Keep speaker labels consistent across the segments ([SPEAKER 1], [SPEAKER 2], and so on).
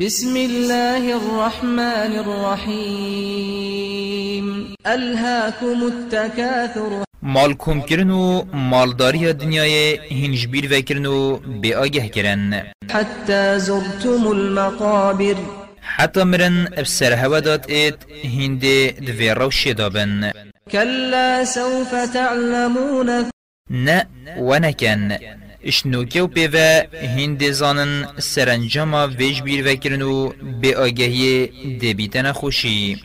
[SPEAKER 1] بسم الله الرحمن الرحيم. ألهاكم التكاثر.
[SPEAKER 2] مال کم کرن و مالداری دنیای هنج بیر وکرن و آگه کرن
[SPEAKER 1] حتى زرتم المقابر.
[SPEAKER 2] حتی مرن أبسر هوا اید هنده دوی روش دابن
[SPEAKER 1] كلا سوف تعلمون.
[SPEAKER 2] نه و نکن اشنوکه و پیوه هنده زانن سرنجاما ویج بیر وکرن و بی آگهی دبیتن خوشی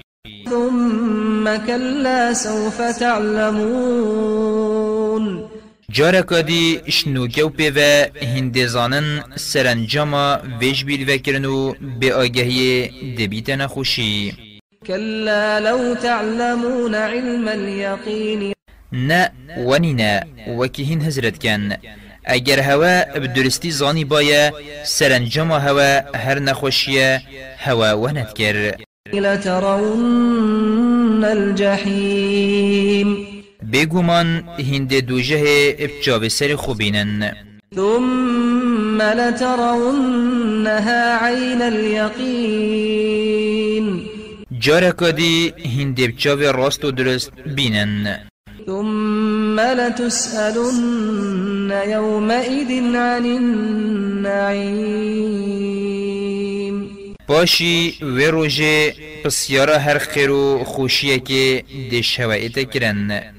[SPEAKER 1] ثم كلا سوف تعلمون
[SPEAKER 2] جارکا دی اشنوکه و پیوه هنده زانن سرنجاما ویج بیر وکرن و بی آگهی دبیتن خوشی
[SPEAKER 1] كلا لو تعلمون علم اليقين
[SPEAKER 2] نه ونینا وکی هین هزرت کن اگر هوا بدرستی زانی بایا سرنجام هوا هر نخوشیه هوا ونت کر
[SPEAKER 1] لترون الجحيم
[SPEAKER 2] بگومان هند دوجه ابجاب سر خوبینن.
[SPEAKER 1] ثم لترونها عين اليقين
[SPEAKER 2] دی هند ابجاب راست و درست بینن.
[SPEAKER 1] ثم لتسألن يومئذ عن النعيم.
[SPEAKER 2] پاشی و روژه پسیارا هر خیر و خوشیه که دش هوایت کرن